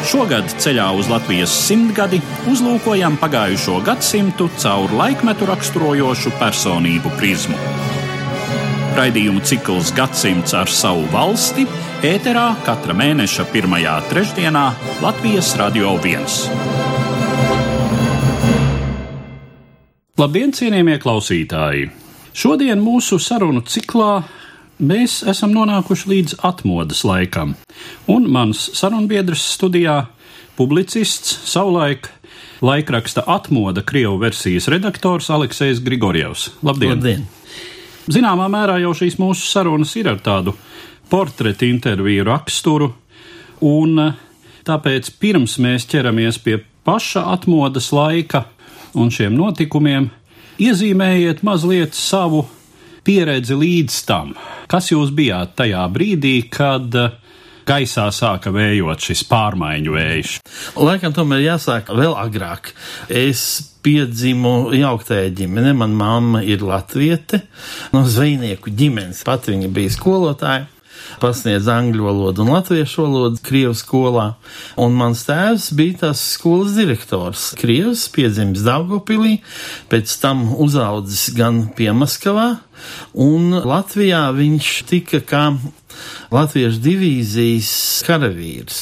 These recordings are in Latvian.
Šogad ceļā uz Latvijas simtgadi uzlūkojam pagājušo gadsimtu caur laikmetu raksturojošu personību prizmu. Raidījumu cikls Gadsimts ar savu valsti ēterā katra mēneša pirmajā trešdienā Latvijas Radio 1. Labdien, cienījamie klausītāji! Šodien mūsu sarunu ciklā mēs esam nonākuši līdz atmodas laikam, un mans sarunbiedrs studijā - publicists, savulaik laikraksta atmoda Krievu versijas redaktors Aleksējs Grigorjevs. Labdien! Labdien. Zināmā mērā jau šīs mūsu sarunas ir ar tādu portretu interviju raksturu, un tāpēc pirms mēs ķeramies pie paša atmodas laika un šiem notikumiem, iezīmējiet mazliet savu pieredzi līdz tam. Kas jūs bijāt tajā brīdī, kad eh, gaisā sāka vējot šis pārmaiņu vējš? Laikam tomēr jāsāk vēl agrāk. Es piedzimu jauktajā ģimenē. Mana mamma ir latviete no zvejnieku ģimenes. Pat viņa bija skolotāja pasniedz angļu valodu un latviešu valodu Krievijas skolā. Un mans tēvs bija tās skolas direktors. Krievs piedzimis Daugopilī, pēc tam uzaudzis gan pie Maskavā, un Latvijā viņš tika kā Latviešu divīzijas karavīrs.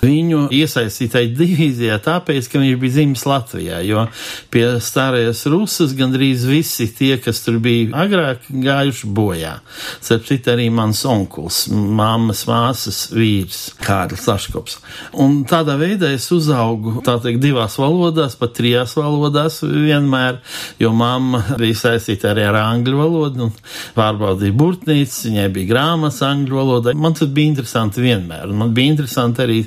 Viņu iesaistītai divīzijā tāpēc, ka viņš bija dzimis Latvijā, jo pie stārējas Rusas gandrīz visi tie, kas tur bija agrāk gājuši bojā. Starp citu arī mans onkuls, mammas māsas vīrs, Kārlis Laškops. Un tādā veidā es uzaugu, tā teikt, divās valodās, pat trijās valodās vienmēr, jo mamma bija saistīta arī ar angļu valodu un pārbaudīja burtnīcu, viņai bija grāmatas angļu valodā valodai. Man tas bija interesanti vienmēr. Man bija interesanti arī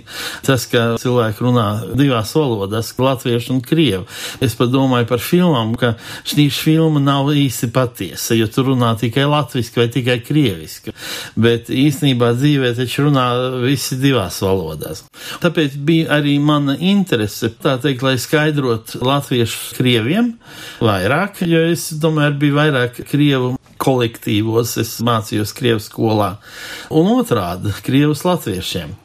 tas, ka cilvēki runā divās valodās, latviešu un krievu. Es pat domāju par filmām, ka šī filma nav īsti patiesa, jo tur runā tikai latviski vai tikai krieviski. Bet īstenībā dzīvē taču runā visi divās valodās. Tāpēc bija arī mana interese, tā teikt, lai skaidrot latviešu krieviem vairāk, jo es tomēr biju vairāk krievu kolektīvos, es mācījos Krievijas skolā, un otrādi - Krievijas latviešiem.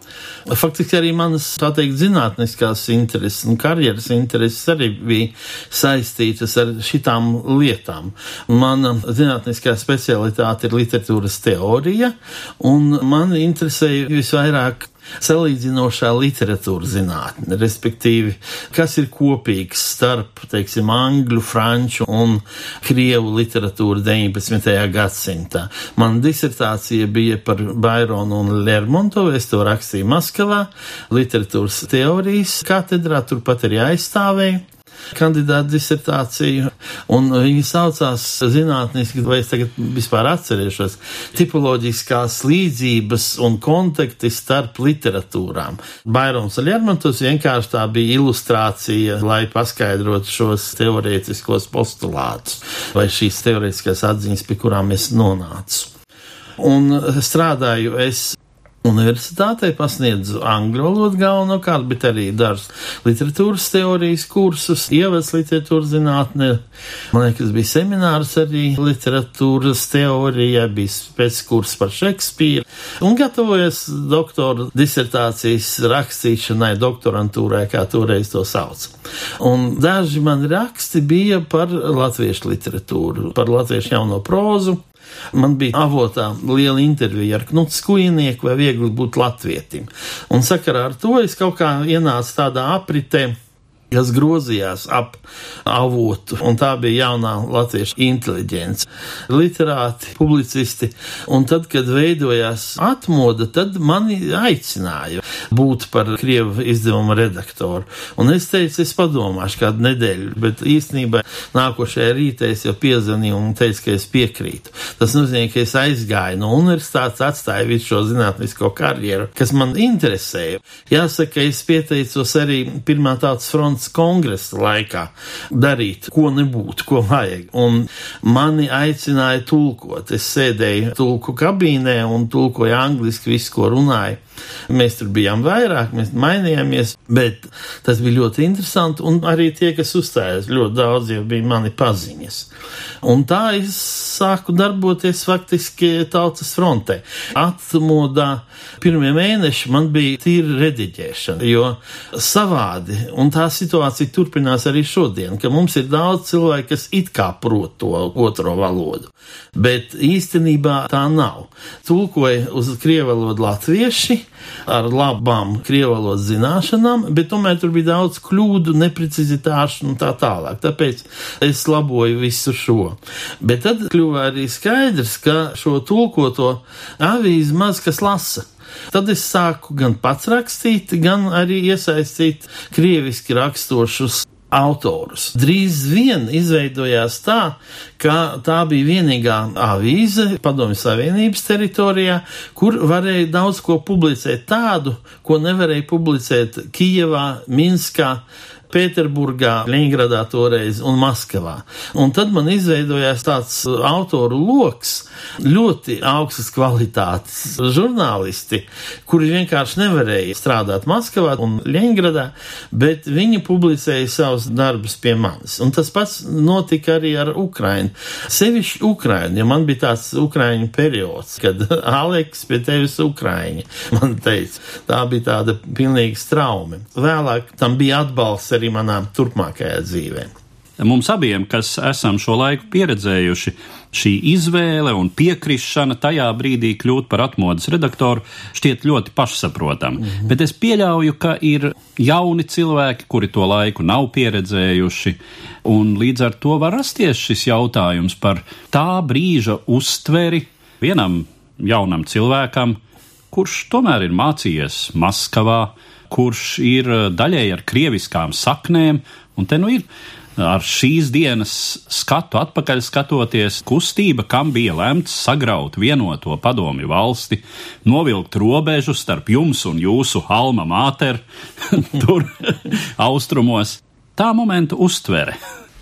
Faktiski arī manas, tā teikt, zinātniskās intereses un karjeras intereses arī bija saistītas ar šitām lietām. Mana zinātniskā specialitāte ir literatūras teorija, un man interesēja visvairāk salīdzinošā literatūra zinātne, respektīvi, kas ir kopīgs starp, teiksim, angļu, franču un krievu literatūru 19. gadsimtā. Mana disertācija bija par Baironu un Lermontovu, es to rakstīju Maskavā, literatūras teorijas katedrā, turpat arī aizstāvēju kandidāta disertāciju, un viņi saucās zinātniski, vai es tagad vispār atcerēšos, tipoloģiskās līdzības un kontakti starp literatūrām. Bairons un Lermontovs vienkārši tā bija ilustrācija, lai paskaidrotu šos teorētiskos postulātus vai šīs teorētiskās atziņas, pie kurām es nonācu. Un strādāju es universitātei, pasniedzu angļu valodu galvenokārt, bet arī dažus literatūras teorijas kursus, ievads literatūras zinātnē. Man liekas, bija seminārs arī literatūras teorijā, bija spēckurs par Šekspīru un gatavojas doktora disertācijas rakstīšanai, doktorantūrai, kā toreiz to sauc. Un daži mani raksti bija par latviešu literatūru, par latviešu jauno prózu, Man bija avotā liela intervija ar Knuts Kujnieku, vai viegli būt latvietim. Un sakarā ar to es kaut kā ienācu tādā apritē kas grozījās ap avotu, un tā bija jaunā latviešu inteliģence. Literāti, publicisti, un tad, kad veidojās atmoda, tad mani aicināja būt par Krievu izdevuma redaktoru. Un es teicu, es padomāšu kādu nedēļu, bet īstenībā nākošajā rītā es jau piezvanīju un teicu, ka es piekrītu. Tas nozīmē, ka es aizgāju no universitātes, atstāju visu šo zinātnisko karjeru, kas man interesēja. Jāsaka, es pieteicos arī Pirmā tautas fronts valsts kongresa laikā darīt, ko nebūtu, ko vajag. Un mani aicināja tulkot. Es sēdēju tulku kabīnē un tulkoju angliski visu, ko runāju. Mēs tur bijām vairāk, mēs mainījāmies, bet tas bija ļoti interesanti. Un arī tie, kas uzstājās, ļoti daudz jau bija mani paziņas. Un tā es sāku darboties faktiski tautas frontē. Atmodā pirmie mēneši man bija tīra rediģēšana, jo savādi, un tā situācija turpinās arī šodien, ka mums ir daudz cilvēku, kas it kā prot to otro valodu, bet īstenībā tā nav. Tulkoja uz krievu valodu latvieši, ar labām krievalodas zināšanām, bet tomēr tur bija daudz kļūdu, neprecizitāšu un tā tālāk. Tāpēc es laboju visu šo. Bet tad kļuva arī skaidrs, ka šo tulkoto avīzi maz kas lasa. Tad es sāku gan pats rakstīt, gan arī iesaistīt krieviski rakstošus autorus. Drīz vien izveidojās tā, ka tā bija vienīgā avīze Padomju Savienības teritorijā, kur varēja daudz ko publicēt tādu, ko nevarēja publicēt Kijevā, Minskā, Pēterburgā, Leņģeradā toreiz un Maskavā. Un tad man izveidojās tāds autoru loks, ļoti augstas kvalitātes žurnālisti, kuri vienkārši nevarēja strādāt Maskavā un Leņģeradā, bet viņi publicēja savus darbus pie manis. Un tas pats notika arī ar Ukrainu. Sevišķi Ukrainu, jo man bija tāds Ukraiņu periods, kad Aleks pie tevis Ukraiņa, man teica, tā bija tāda pilnīga straume. Vēlāk tam bija atbalsts arī arī manā turpmākajā dzīvē. Mums abiem, kas esam šo laiku pieredzējuši, šī izvēle un piekrišana tajā brīdī kļūt par atmodas redaktoru šķiet ļoti pašsaprotama. Mm -hmm. Bet es pieļauju, ka ir jauni cilvēki, kuri to laiku nav pieredzējuši, un līdz ar to var rasties šis jautājums par tā brīža uztveri vienam jaunam cilvēkam, kurš tomēr ir mācījies Maskavā, kurš ir eh, daļēji ar krieviskām saknēm, un te nu ir ar šīs dienas skatu atpakaļ skatoties, kustība, kam bija lemts sagraut vienoto padomju valsti, novilkt robežu starp jums un jūsu alma mater, tur austrumos. Tā momenta uztvere.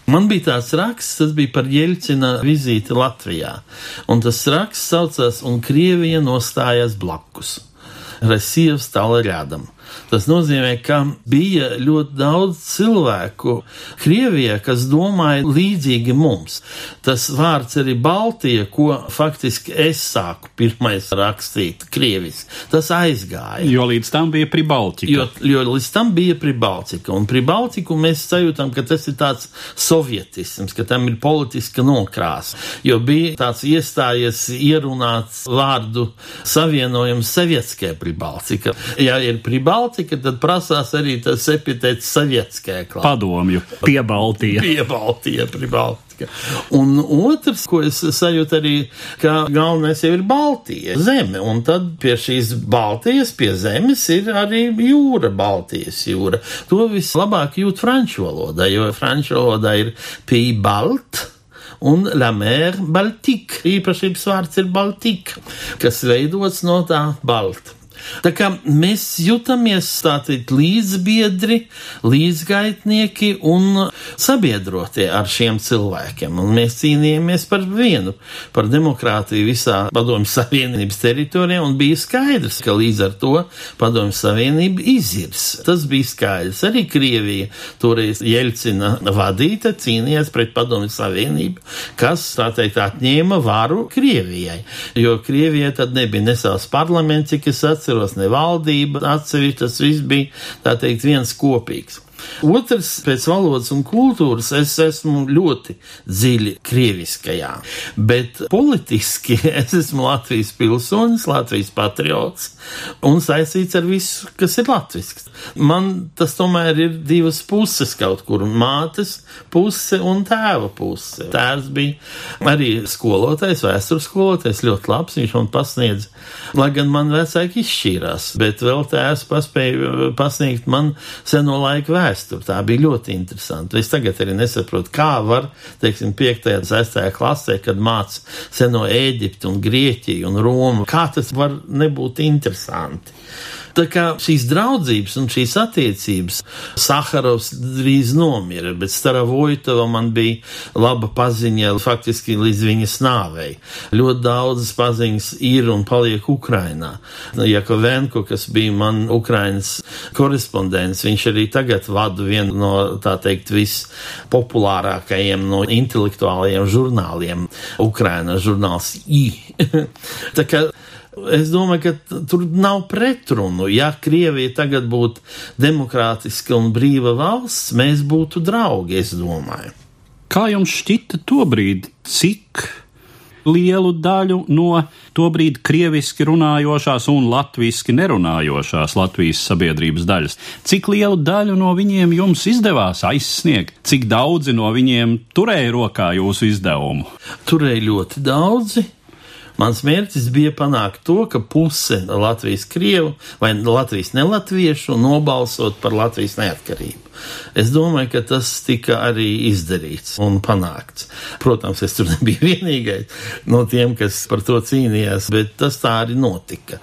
Man bija tāds raksts, tas bija par Jeļcina vizīti Latvijā, un tas raksts saucās Un Krievija nostājās blakus. Resīvs tālāk rādam. Tas nozīmē, ka bija ļoti daudz cilvēku Krievijā, kas domāja līdzīgi mums. Tas vārds arī Baltija, ko faktiski es sāku pirmais rakstīt krieviski, tas aizgāja. Jo līdz tam bija Pribaltika. Jo, jo līdz tam bija Pribaltika. Un Pribaltiku mēs sajūtam, ka tas ir tāds sovietisms, ka tam ir politiska nokrāsa. Jo bija tāds iestājies ierunāts vārdu savienojums Sovietskajā Pribaltika. Ja ir Pribaltika, Baltika, tad prasās arī tas epitēts sovietskajā klāstā. Padomju, piebaltija. Piebaltija, pribaltika. Un otrs, ko es sajūtu arī, ka galvenais jau ir Baltija, zeme, un tad pie šīs Baltijas, pie zemes ir arī jūra, Baltijas jūra. To vislabāk jūt franču valodā, jo franču valodā ir pī balt un La Mer Baltique. Īpašības vārds ir Baltika, kas veidots no tā balta. Tā kā mēs jūtamies tātad līdzbiedri, līdzgaitnieki un sabiedrotie ar šiem cilvēkiem. Un mēs cīnījāmies par vienu, par demokrātiju visā Padomju Savienības teritorijā, un bija skaidrs, ka līdz ar to Padomju Savienība izirs. Tas bija skaidrs. Arī Krievija toreiz Jeļcina vadīta cīnījās pret Padomju Savienību, kas, tā teikt, atņēma varu Krievijai, jo Krievijai tad nebija ne savs parlaments, cik es atceros, atceros ne valdība atsevišķi, tas viss bija, tā teikt, viens kopīgs. Otrs, pēc valodas un kultūras, es esmu ļoti dziļi krieviskajā, bet politiski es esmu Latvijas pilsonis, Latvijas patriots un saistīts ar visu, kas ir latvisks. Man tas tomēr ir divas puses kaut kur - mātes puse un tēva puse. Tēvs bija arī skolotājs, vēstures skolotājs, ļoti labs, viņš man pasniedz, lai gan man vecāki izšķīrās, bet vēl tēvs paspēja pasniegt man seno laiku vēsturi vēsturi. Tā bija ļoti interesanti. Es tagad arī nesaprotu, kā var, teiksim, 5. un 6. klasē, kad māca seno Ēģiptu un Grieķiju un Romu, kā tas var nebūt interesanti. Tā kā šīs draudzības un šīs attiecības, Saharovs drīz nomira, bet Staravojtova man bija laba paziņa faktiski līdz viņas nāvei. Ļoti daudzas paziņas ir un paliek Ukrainā. Jakovenko, kas bija man Ukrainas korespondents, viņš arī tagad vada vienu no, tā teikt, vispopulārākajiem no intelektuālajiem žurnāliem Ukraina žurnāls I. tā kā Es domāju, ka tur nav pretrunu. Ja Krievija tagad būtu demokrātiska un brīva valsts, mēs būtu draugi, es domāju. Kā jums šķita tobrīd, cik lielu daļu no tobrīd krieviski runājošās un latviešu nerunājošās Latvijas sabiedrības daļas. Cik lielu daļu no viņiem jums izdevās aizsniegt? Cik daudzi no viņiem turēja rokā jūsu izdevumu? Turēja ļoti daudzi. Mans mērķis bija panākt to, ka puse Latvijas krievu vai Latvijas nelatviešu nobalsot par Latvijas neatkarību. Es domāju, ka tas tika arī izdarīts un panākts. Protams, es tur nebiju vienīgais no tiem, kas par to cīnījās, bet tas tā arī notika.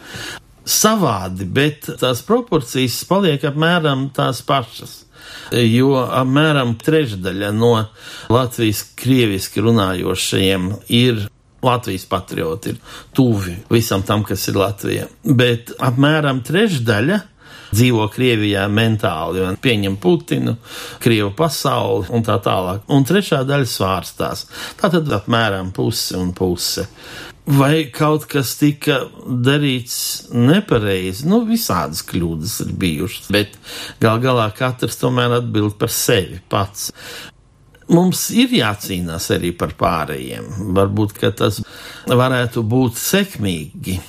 Savādi, bet tās proporcijas paliek apmēram tās pašas jo apmēram trešdaļa no Latvijas krieviski runājošajiem ir Latvijas patrioti ir tuvi visam tam, kas ir Latvija. Bet apmēram trešdaļa dzīvo Krievijā mentāli un pieņem Putinu, Krievu pasauli un tā tālāk. Un trešā daļa svārstās. Tā tad apmēram puse un puse. Vai kaut kas tika darīts nepareizi? Nu, visādas kļūdas ir bijušas, bet gal galā katrs tomēr atbild par sevi pats mums ir jācīnās arī par pārējiem. Varbūt tas varētu būt sekmīgi.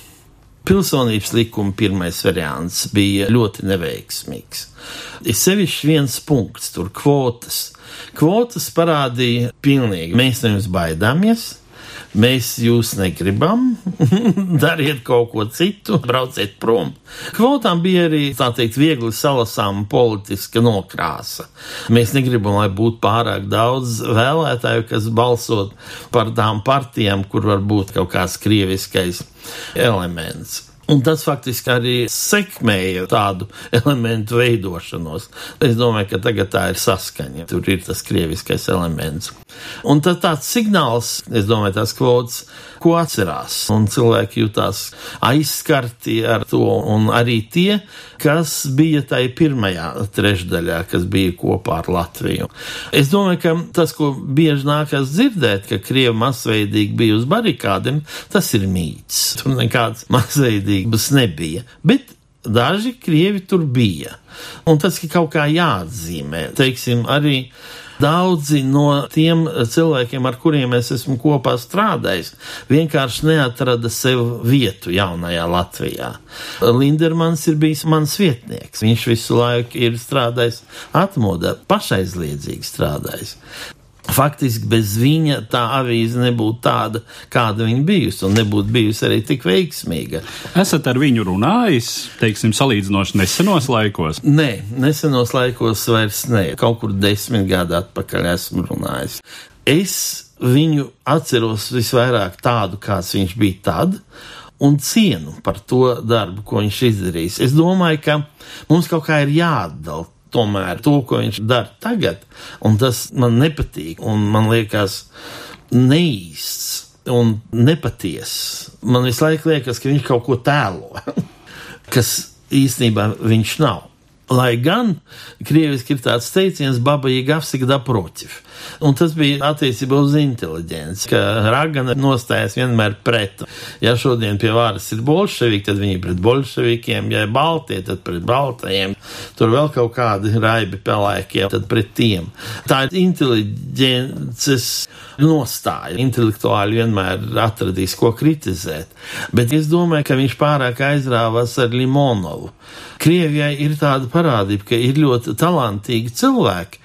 Pilsonības likuma pirmais variants bija ļoti neveiksmīgs. Ir sevišķi viens punkts, tur kvotas. Kvotas parādīja pilnīgi, mēs no jums baidāmies, mēs jūs negribam, dariet kaut ko citu, brauciet prom. Kvotām bija arī, tā teikt, viegli salasām politiska nokrāsa. Mēs negribam, lai būtu pārāk daudz vēlētāju, kas balsot par tām partijām, kur var būt kaut kāds krieviskais elements. Un tas faktiski arī sekmēja tādu elementu veidošanos. Es domāju, ka tagad tā ir saskaņa. Tur ir tas krieviskais elements. Un tad tāds signāls, es domāju, tās kvotas, ko atcerās. Un cilvēki jutās aizskarti ar to, un arī tie, kas bija tai pirmajā trešdaļā, kas bija kopā ar Latviju. Es domāju, ka tas, ko bieži nākas dzirdēt, ka Krievi masveidīgi bija uz barikādiem, tas ir mīts. Tur nekāds masveidības nebija. Bet daži krievi tur bija. Un tas ir kaut kā jāatzīmē. Teiksim, arī Daudzi no tiem cilvēkiem, ar kuriem es esmu kopā strādājis, vienkārši neatrada sev vietu jaunajā Latvijā. Lindermans ir bijis mans vietnieks. Viņš visu laiku ir strādājis atmodā, pašaizliedzīgi strādājis. Faktiski bez viņa tā avīze nebūtu tāda, kāda viņa bijusi, un nebūtu bijusi arī tik veiksmīga. Esat ar viņu runājis, teiksim, salīdzinoši nesenos laikos? Nē, nesenos laikos vairs ne. Kaut kur desmit gadu atpakaļ esmu runājis. Es viņu atceros visvairāk tādu, kāds viņš bija tad, un cienu par to darbu, ko viņš izdarījis. Es domāju, ka mums kaut kā ir jāatdala tomēr to, ko viņš dara tagad, un tas man nepatīk, un man liekas neīsts un nepatiess. Man visu laiku liekas, ka viņš kaut ko tēlo, kas īstenībā viņš nav. Lai gan krieviski ir tāds teiciens, baba jīgavsika da protiv. Un tas bija attiecībā uz inteliģenci, ka Ragana nostājas vienmēr pret. Ja šodien pie varas ir bolševiki, tad viņi pret bolševikiem, ja ir baltie, tad pret baltajiem. Tur vēl kaut kādi raibi pelēkie, tad pret tiem. Tā ir inteliģences nostāja. Intelektuāli vienmēr atradīs, ko kritizēt. Bet es domāju, ka viņš pārāk aizrāvās ar Limonovu. Krievijai ir tāda parādība, ka ir ļoti talantīgi cilvēki,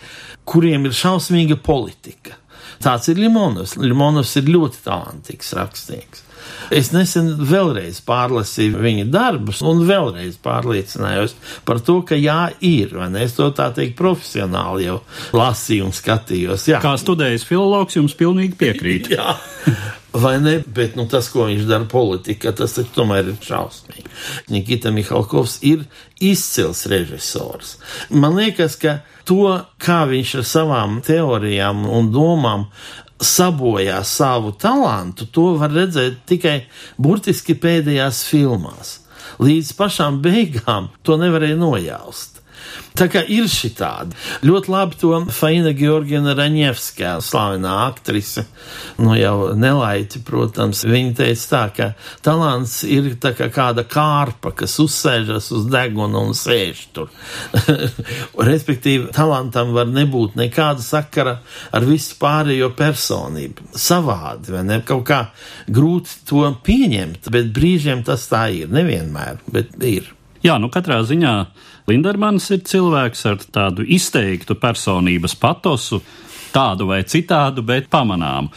kuriem ir šausmīga politika. Tāds ir Limonovs. Limonovs ir ļoti talantīgs rakstnieks. Es nesen vēlreiz pārlasīju viņa darbus, un vēlreiz pārliecinājos par to, ka jā, ir. Es to tā teikt profesionāli jau lasīju un skatījos. Jā. Kā studējis filologs, jums pilnīgi piekrīt. vai ne? Bet nu, tas, ko viņš dara politikā, tas tomēr ir šausmīgi. Nikita Mihalkovs ir izcils režisors. Man liekas, ka to, kā viņš ar savām teorijām un domām sabojā savu talantu, to var redzēt tikai burtiski pēdējās filmās. Līdz pašām beigām to nevarēja nojaust. Tā kā ir šī tāda. Ļoti labi to Faina Georgiana Raņevskā, slavenā aktrise, nu jau nelaiti, protams, viņa teica tā, ka talants ir tā kā kāda kārpa, kas uzsēžas uz deguna un sēž tur. Respektīvi, talantam var nebūt nekāda sakara ar visu pārējo personību. Savādi, vai ne? Kaut kā grūti to pieņemt, bet brīžiem tas tā ir. Nevienmēr, bet ir. Jā, nu katrā ziņā Lindermans ir cilvēks ar tādu izteiktu personības patosu, tādu vai citādu, bet pamanāmu.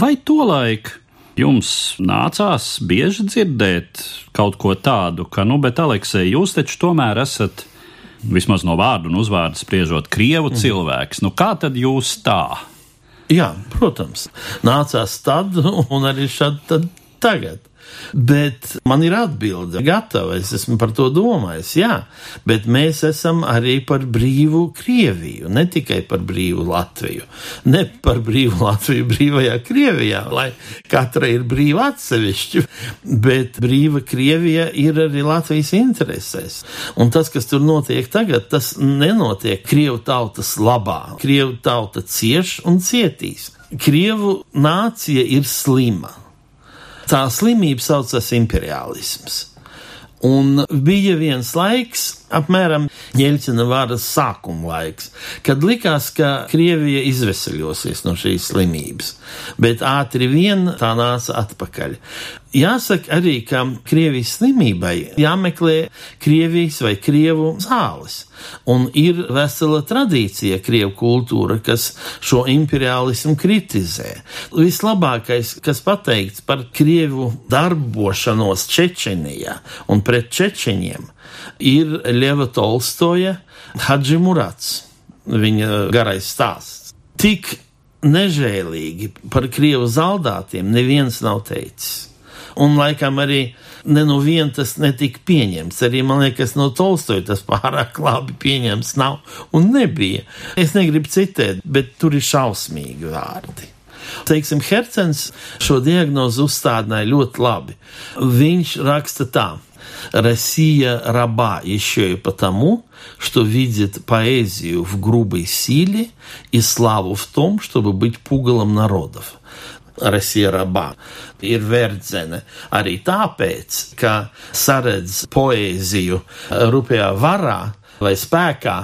Vai tolaik jums nācās bieži dzirdēt kaut ko tādu, ka, nu, bet, Aleksei, jūs taču tomēr esat, vismaz no vārdu un uzvārdu spriežot, krievu mm. cilvēks. Nu, kā tad jūs tā? Jā, protams, nācās tad un arī šad tagad. Bet man ir atbilde gatava, es esmu par to domājis, jā, bet mēs esam arī par brīvu Krieviju, ne tikai par brīvu Latviju, ne par brīvu Latviju brīvajā Krievijā, lai katra ir brīva atsevišķi, bet brīva Krievija ir arī Latvijas interesēs. Un tas, kas tur notiek tagad, tas nenotiek Krievu tautas labā. Krievu tauta cieš un cietīs. Krievu nācija ir slima. Tā slimība saucas imperialisms. Un bija viens laiks, apmēram Ņēļcina varas sākuma laiks, kad likās, ka Krievija izveseļosies no šīs slimības, bet ātri vien tā nāca atpakaļ. Jāsaka arī, ka Krievijas slimībai jāmeklē Krievijas vai Krievu zāles. Un ir vesela tradīcija, krievu kultūra, kas šo imperialismu kritizē. Vislabākais, kas pateikts par krievu darbošanos Čečenijā un pret čečeņiem, ir Lieva Tolstoja Hadži Murats, viņa garais stāsts. Tik nežēlīgi par krievu zaldātiem neviens nav teicis. Un laikam arī ne no viena tas netika pieņemts. Arī man liekas, no Tolstoja tas pārāk labi pieņemts nav un nebija. Es negribu citēt, bet tur ir šausmīgi vārdi. Teiksim, Hercens šo diagnozu uzstādināja ļoti labi. Viņš raksta tā. Россия раба еще и потому, что видит поэзию в грубой силе и славу в том, чтобы быть пугалом народов. Rasija Rabā ir verdzene arī tāpēc, ka saredz poēziju vai spēkā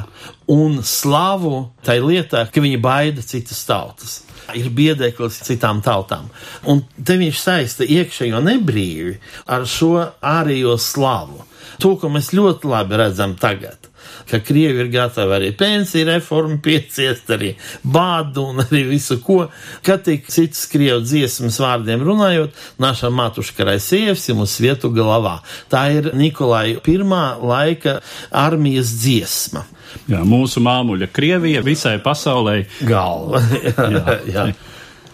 un slavu tai lietā, ka viņi baida citas tautas. Ir biedeklis citām tautām. Un te viņš saista iekšējo nebrīvi ar šo ārējo slavu. To, ko mēs ļoti labi redzam tagad ka Krievi ir gatavi arī pensiju reformu pieciest, arī bādu un arī visu ko. Kad tik cits Krievu dziesmas vārdiem runājot, naša matuška Raisievs ir mūsu vietu galvā. Tā ir Nikolai pirmā laika armijas dziesma. Jā, mūsu māmuļa Krievija visai pasaulē galva. jā, jā.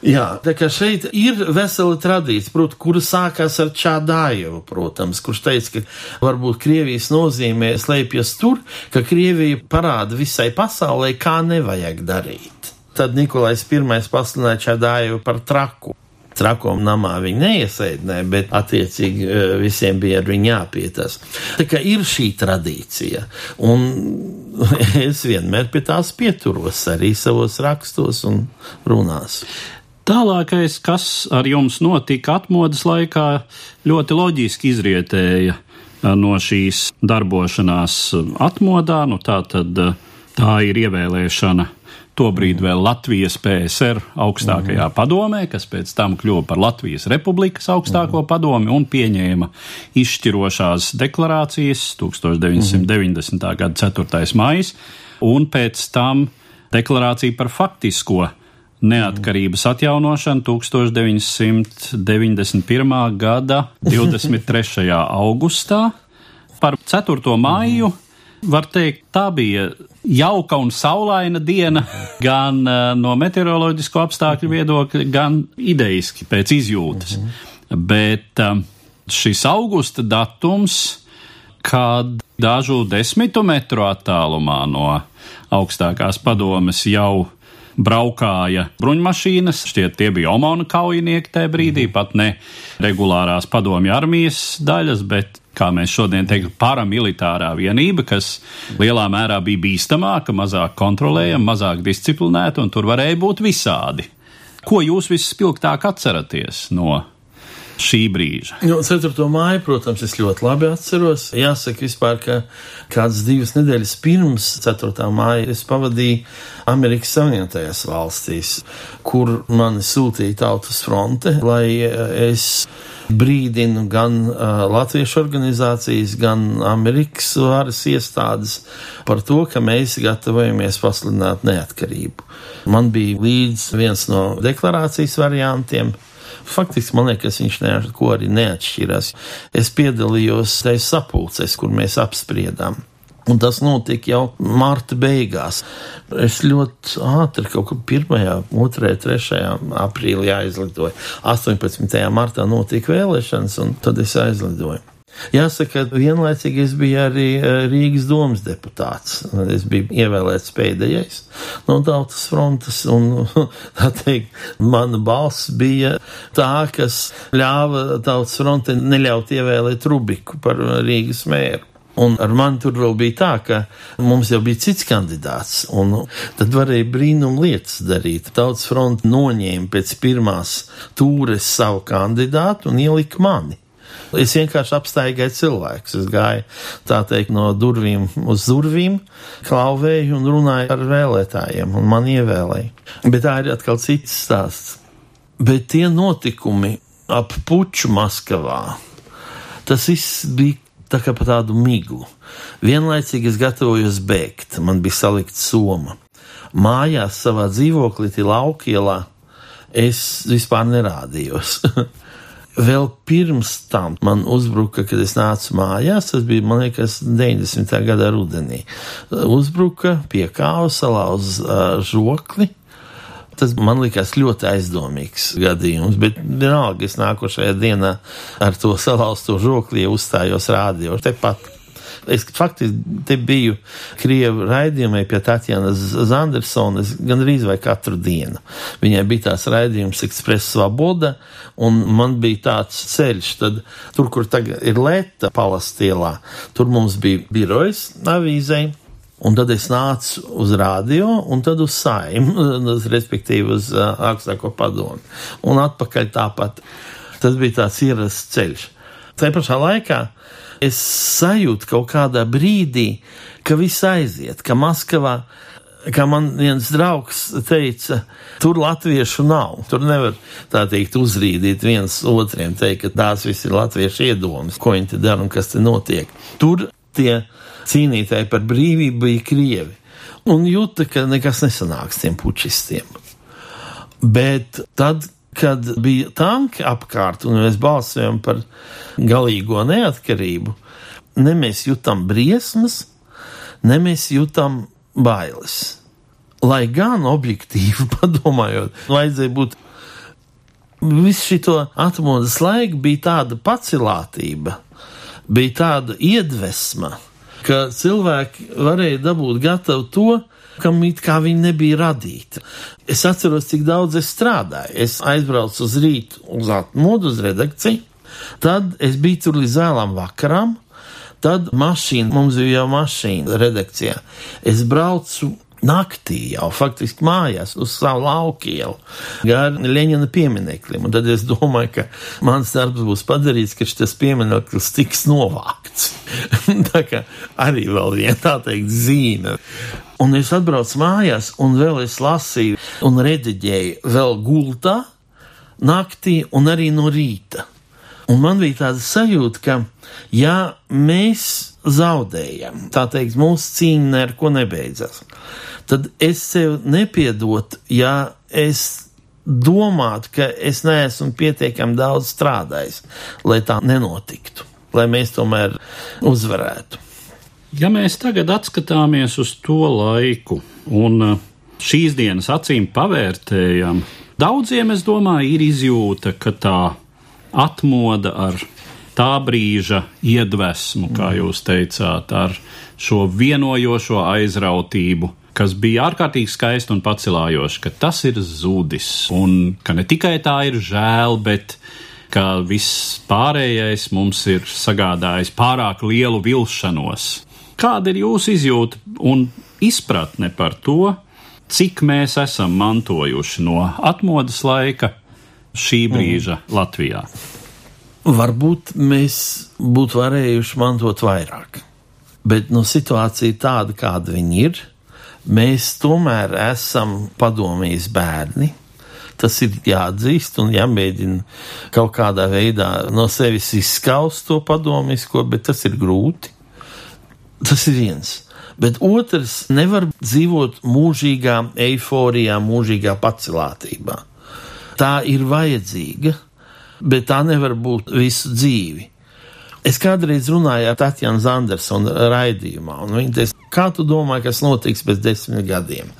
Jā, tā kā šeit ir vesela tradīcija, proti, kura sākās ar Čādājevu, protams, kurš teica, ka varbūt Krievijas nozīmē slēpjas tur, ka Krievija parāda visai pasaulē, kā nevajag darīt. Tad Nikolais I pasludināja Čādājevu par traku. Trakom namā viņi neiesēdināja, bet attiecīgi e, visiem bija ar viņu jāpietas. Tā kā ir šī tradīcija, un es vienmēr pie tās pieturos arī savos rakstos un runās. Tālākais, kas ar jums notika atmodas laikā, ļoti loģiski izrietēja no šīs darbošanās atmodā. Nu, tā tad tā ir ievēlēšana tobrīd vēl Latvijas PSR augstākajā mm. padomē, kas pēc tam kļuva par Latvijas Republikas augstāko mm. padomi un pieņēma izšķirošās deklarācijas 1990. Mm. gada 4. maijs, un pēc tam deklarācija par faktisko neatkarības atjaunošanu 1991. gada 23. augustā. Par 4. māju Var teikt, tā bija jauka un saulaina diena, gan uh, no meteoroloģisko apstākļu viedokļa, gan ideiski pēc izjūtas. Bet uh, šis augusta datums, kad dažu desmitu metru attālumā no augstākās padomes jau braukāja bruņmašīnas, šķiet, tie bija Omona kaujinieki tajā brīdī, mm. pat ne regulārās padomju armijas daļas, bet, kā mēs šodien teiktu, paramilitārā vienība, kas lielā mērā bija bīstamāka, mazāk kontrolējama, mazāk disciplinēta, un tur varēja būt visādi. Ko jūs vispilgtāk atceraties no šī brīža? Nu, 4. māju, protams, es ļoti labi atceros. Jāsaka, vispār, ka kādas divas nedēļas pirms 4. māja es pavadīju Amerikas Savienotajās valstīs, kur mani sūtīja Tautas fronte, lai es brīdinu gan uh, latviešu organizācijas, gan Amerikas varas iestādes par to, ka mēs gatavojamies pasludināt neatkarību. Man bija līdz viens no deklarācijas variantiem, Faktiski man liekas, viņš neko arī neatšķirās. Es piedalījos tajā sapulcēs, kur mēs apspriedām. Un tas notika jau marta beigās. Es ļoti ātri, kaut kur 1, 2, 3 aprīlī aizlidoju. 18. martā notika vēlēšanas, un tad es aizlidoju. Jāsaka, vienlaicīgi es biju arī eh, Rīgas domas deputāts. Es biju ievēlēts pēdējais no Tautas frontes, un tā teikt, mana balss bija tā, kas ļāva Tautas fronte neļaut ievēlēt Rubiku par Rīgas mēru. Un ar mani tur vēl bija tā, ka mums jau bija cits kandidāts, un tad varēja brīnum lietas darīt. Tautas fronte noņēma pēc pirmās tūres savu kandidātu un ielika mani. Es vienkārši apstaigāju cilvēkus. Es gāju teikt no durvīm uz durvīm, klauvēju un runāju ar vēlētājiem, un man ievēlēja. Bet tā ir atkal cits stāsts. Bet tie notikumi ap puču Maskavā, tas viss bija tā kā pa tādu miglu. Vienlaicīgi es gatavojos bēgt, man bija salikta soma. Mājās savā dzīvoklī, laukielā, es vispār nerādījos. Vēl pirms tam man uzbruka, kad es nācu mājās, tas bija, man liekas, 90. gada rudenī. Uzbruka pie kāva, salauz uh, žokli. Tas man likās ļoti aizdomīgs gadījums, bet vienalga es nākošajā dienā ar to salauzto žokli uzstājos rādio tepat Es faktiski te biju Krievu raidījumā pie Tatjanas Zandersonas gandrīz vai katru dienu. Viņai bija tās raidījums Express Svaboda, un man bija tāds ceļš, tad tur, kur tagad ir Lēta palastielā, tur mums bija birojas avīzei. Un tad es nācu uz rādio, un tad uz saimu, respektīvi uz uh, augstāko padomu. Un atpakaļ tāpat. Tas bija tāds ierasts ceļš. Tā pašā laikā es sajūtu kaut kādā brīdī, ka viss aiziet, ka Maskavā, kā man viens draugs teica, tur latviešu nav. Tur nevar tā teikt uzrīdīt viens otriem, teikt, ka tās viss ir latviešu iedomas, ko viņi te dara un kas te notiek. Tur tie cīnītāji par brīvību bija krievi. Un jūta, ka nekas nesanāks tiem pučistiem. Bet tad, kad bija tanki apkārt un mēs balsojam par galīgo neatkarību, ne mēs jutām briesmas, ne mēs jutām bailes. Lai gan objektīvi padomājot, vajadzēja būt visu šo atmodas laiku bija tāda pacilātība, bija tāda iedvesma, ka cilvēki varēja dabūt gatavu to, kam it kā viņi nebija radīti. Es atceros, cik daudz es strādāju. Es aizbraucu uz rītu uz atmodu, uz redakciju, tad es biju tur līdz vēlām vakaram, tad mašīna, mums bija jau mašīna redakcijā. Es braucu naktī jau faktiski mājās uz savu laukielu, gar Leņķina piemineklim. Un tad es domāju, ka mans darbs būs padarīts, ka šis piemineklis tiks novākts. tā kā arī vēl viena tā teikt zīme. Un es atbraucu mājās, un vēl es lasīju un rediģēju vēl gultā, naktī un arī no rīta. Un man bija tāda sajūta, ka, ja mēs zaudējam, tā teikt, mūsu cīņa neko nebeidzas, tad es sev nepiedotu, ja es domātu, ka es neesmu pietiekami daudz strādājis, lai tā nenotiktu, lai mēs tomēr uzvarētu. Ja mēs tagad atskatāmies uz to laiku un uh, šīs dienas acīm pavērtējam, daudziem, es domāju, ir izjūta, ka tā atmoda ar tā brīža iedvesmu, kā jūs teicāt, ar šo vienojošo aizrautību, kas bija ārkārtīgi skaisti un pacelājoši, ka tas ir zudis un ka ne tikai tā ir žēl, bet ka viss pārējais mums ir sagādājis pārāk lielu vilšanos. Kāda ir jūsu izjūta un izpratne par to, cik mēs esam mantojuši no atmodas laika šī brīža mm. Latvijā? Varbūt mēs būtu varējuši mantot vairāk, bet nu, situācija tāda, kāda viņa ir. Mēs tomēr esam padomjas bērni. Tas ir jāatzīst un jāmēģina kaut kādā veidā no sevis izskaust to padomjisko, bet tas ir grūti. Tas ir viens. Bet otrs, nevar dzīvot mūžīgā eiforijā, mūžīgā pacelātībā. Tā ir vajadzīga, bet tā nevar būt visu dzīvi. Es kādreiz runāju ar Tatjanu Zandersonu raidījumā, un viņa teica, kā tu domā, kas notiks pēc desmit gadiem?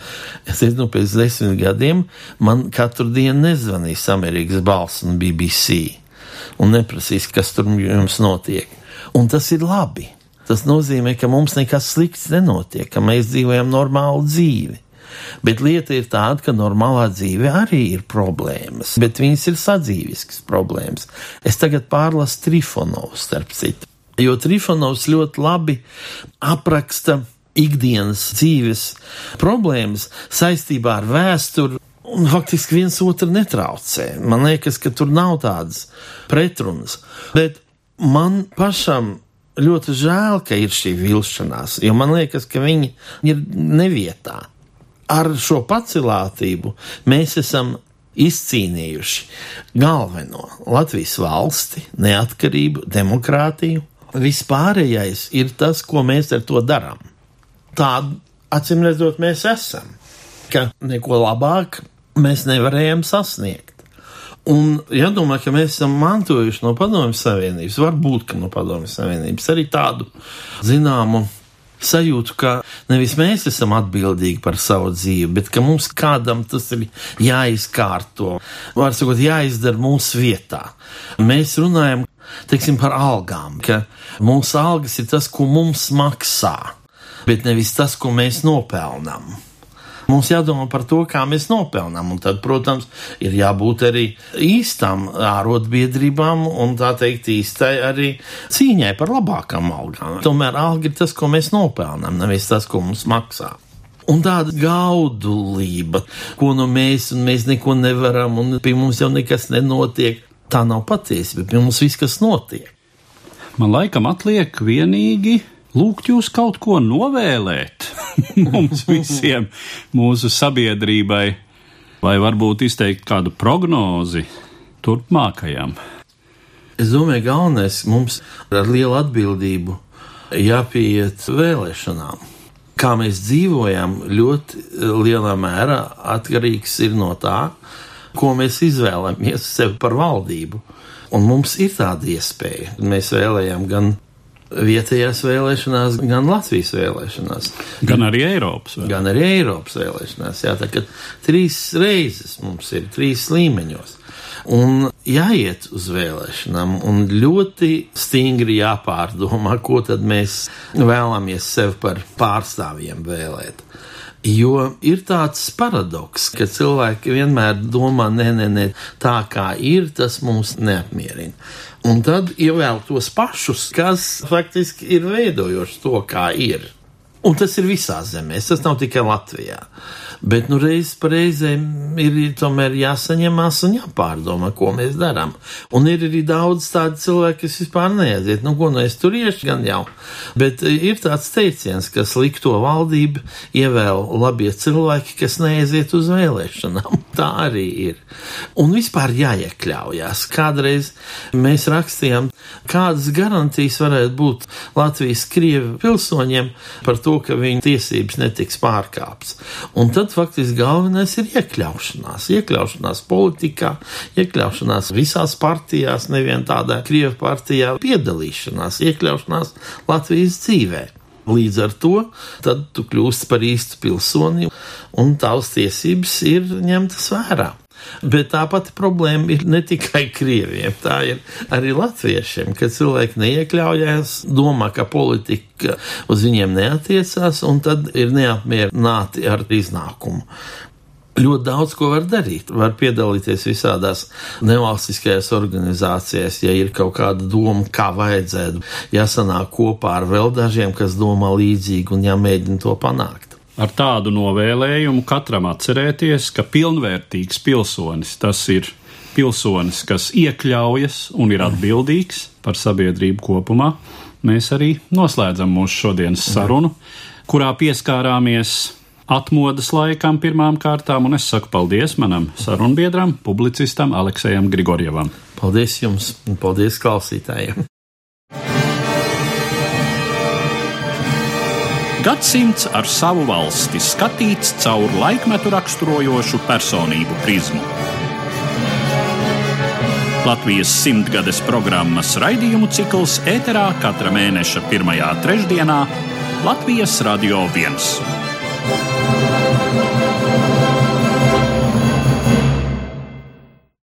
Es teicu, nu, pēc desmit gadiem man katru dienu nezvanīs Amerikas balss un BBC un neprasīs, kas tur jums notiek. Un tas ir labi. Tas nozīmē, ka mums nekas slikts nenotiek, ka mēs dzīvojam normālu dzīvi. Bet lieta ir tāda, ka normālā dzīve arī ir problēmas, bet viņas ir sadzīviskas problēmas. Es tagad pārlasu Trifonovu starp citu, jo Trifonovs ļoti labi apraksta ikdienas dzīves problēmas saistībā ar vēsturi. Un faktiski viens otru netraucē. Man liekas, ka tur nav tādas pretrunas. Bet man pašam ļoti žēl, ka ir šī vilšanās, jo man liekas, ka viņi ir nevietā. Ar šo pacilātību mēs esam izcīnījuši galveno Latvijas valsti, neatkarību, demokrātiju. Vispārējais ir tas, ko mēs ar to darām. Tādu acīm redzot, mēs esam, ka neko labāk mēs nevarējām sasniegt. Un jādomā, ka mēs esam mantojuši no Padomjas Savienības, varbūt no Padomjas Savienības arī tādu zināmu sajūtu, ka nevis mēs esam atbildīgi par savu dzīvi, bet ka mums kādam tas ir jāizkārto, var sakot, jāizdara mūsu vietā. Mēs runājam, teiksim, par algām, ka mūsu algas ir tas, ko mums maksā, bet nevis tas, ko mēs nopelnām. Mums jādomā par to, kā mēs nopelnām, un tad, protams, ir jābūt arī īstām ārotbiedrībām un tā teikt īstai arī cīņai par labākām algām. Tomēr alga ir tas, ko mēs nopelnām, nevis tas, ko mums maksā. Un tāda gaudulība, ko nu mēs, un mēs neko nevaram, un pie mums jau nekas nenotiek, tā nav patiesība, pie mums viss, kas notiek. Man laikam atliek vienīgi lūgt jūs kaut ko novēlēt mums visiem, mūsu sabiedrībai, vai varbūt izteikt kādu prognozi turpmākajam. Es domāju, galvenais mums ar lielu atbildību jāpieiet vēlēšanām. Kā mēs dzīvojam, ļoti lielā mērā atkarīgs ir no tā, ko mēs izvēlamies sev par valdību. Un mums ir tāda iespēja. Mēs vēlējām gan vietējās vēlēšanās, gan Latvijas vēlēšanās. Gan arī Eiropas. Vēl. Gan arī Eiropas vēlēšanās. Jā, tā kā trīs reizes mums ir trīs līmeņos. Un jāiet uz vēlēšanām, un ļoti stingri jāpārdomā, ko tad mēs vēlamies sev par pārstāvjiem vēlēt. Jo ir tāds paradoks, ka cilvēki vienmēr domā, nē, nē, nē, tā kā ir, tas mūs neapmierina. Un tad ievēl tos pašus, kas faktiski ir veidojuši to, kā ir. Un tas ir visās zemēs, tas nav tikai Latvijā. Bet, nu, reizes pa reizēm ir tomēr jāsaņemās un jāpārdomā, ko mēs darām. Un ir arī daudz tādu cilvēku, kas vispār neaiziet. Nu, ko nu es tur iešu, gan jau. Bet e, ir tāds teiciens, ka slikto valdību ievēl labie cilvēki, kas neaiziet uz vēlēšanām. Tā arī ir. Un vispār jāiekļaujas. Kādreiz mēs rakstījām, kādas garantijas varētu būt Latvijas krievu pilsoņiem par to, ka viņu tiesības netiks pārkāptas. Un tad tad faktiski galvenais ir iekļaušanās. Iekļaušanās politikā, iekļaušanās visās partijās, nevien tādā Krievijas partijā, piedalīšanās, iekļaušanās Latvijas dzīvē. Līdz ar to tu kļūsi par īstu pilsoni, un tavas tiesības ir ņemtas vērā. Bet tā pati problēma ir ne tikai krieviem, tā ir arī latviešiem, ka cilvēki neiekļaujās, domā, ka politika uz viņiem neatiecās, un tad ir neapmierināti ar iznākumu ļoti daudz ko var darīt. Var piedalīties visādās nevalstiskajās organizācijās, ja ir kaut kāda doma, kā vajadzētu, jāsanāk kopā ar vēl dažiem, kas domā līdzīgi un jāmēģina to panākt. Ar tādu novēlējumu katram atcerēties, ka pilnvērtīgs pilsonis tas ir pilsonis, kas iekļaujas un ir atbildīgs par sabiedrību kopumā. Mēs arī noslēdzam mūsu šodienas sarunu, kurā pieskārāmies atmodas laikam pirmām kārtām, un es saku paldies manam sarunbiedram, publicistam Aleksējam Grigorjevam. Paldies jums un paldies klausītājiem! Gadsimts ar savu valsti skatīts caur laikmetu raksturojošu personību prizmu. Latvijas simtgades programmas raidījumu cikls ēterā katra mēneša pirmajā trešdienā Latvijas Radio 1. Thank you.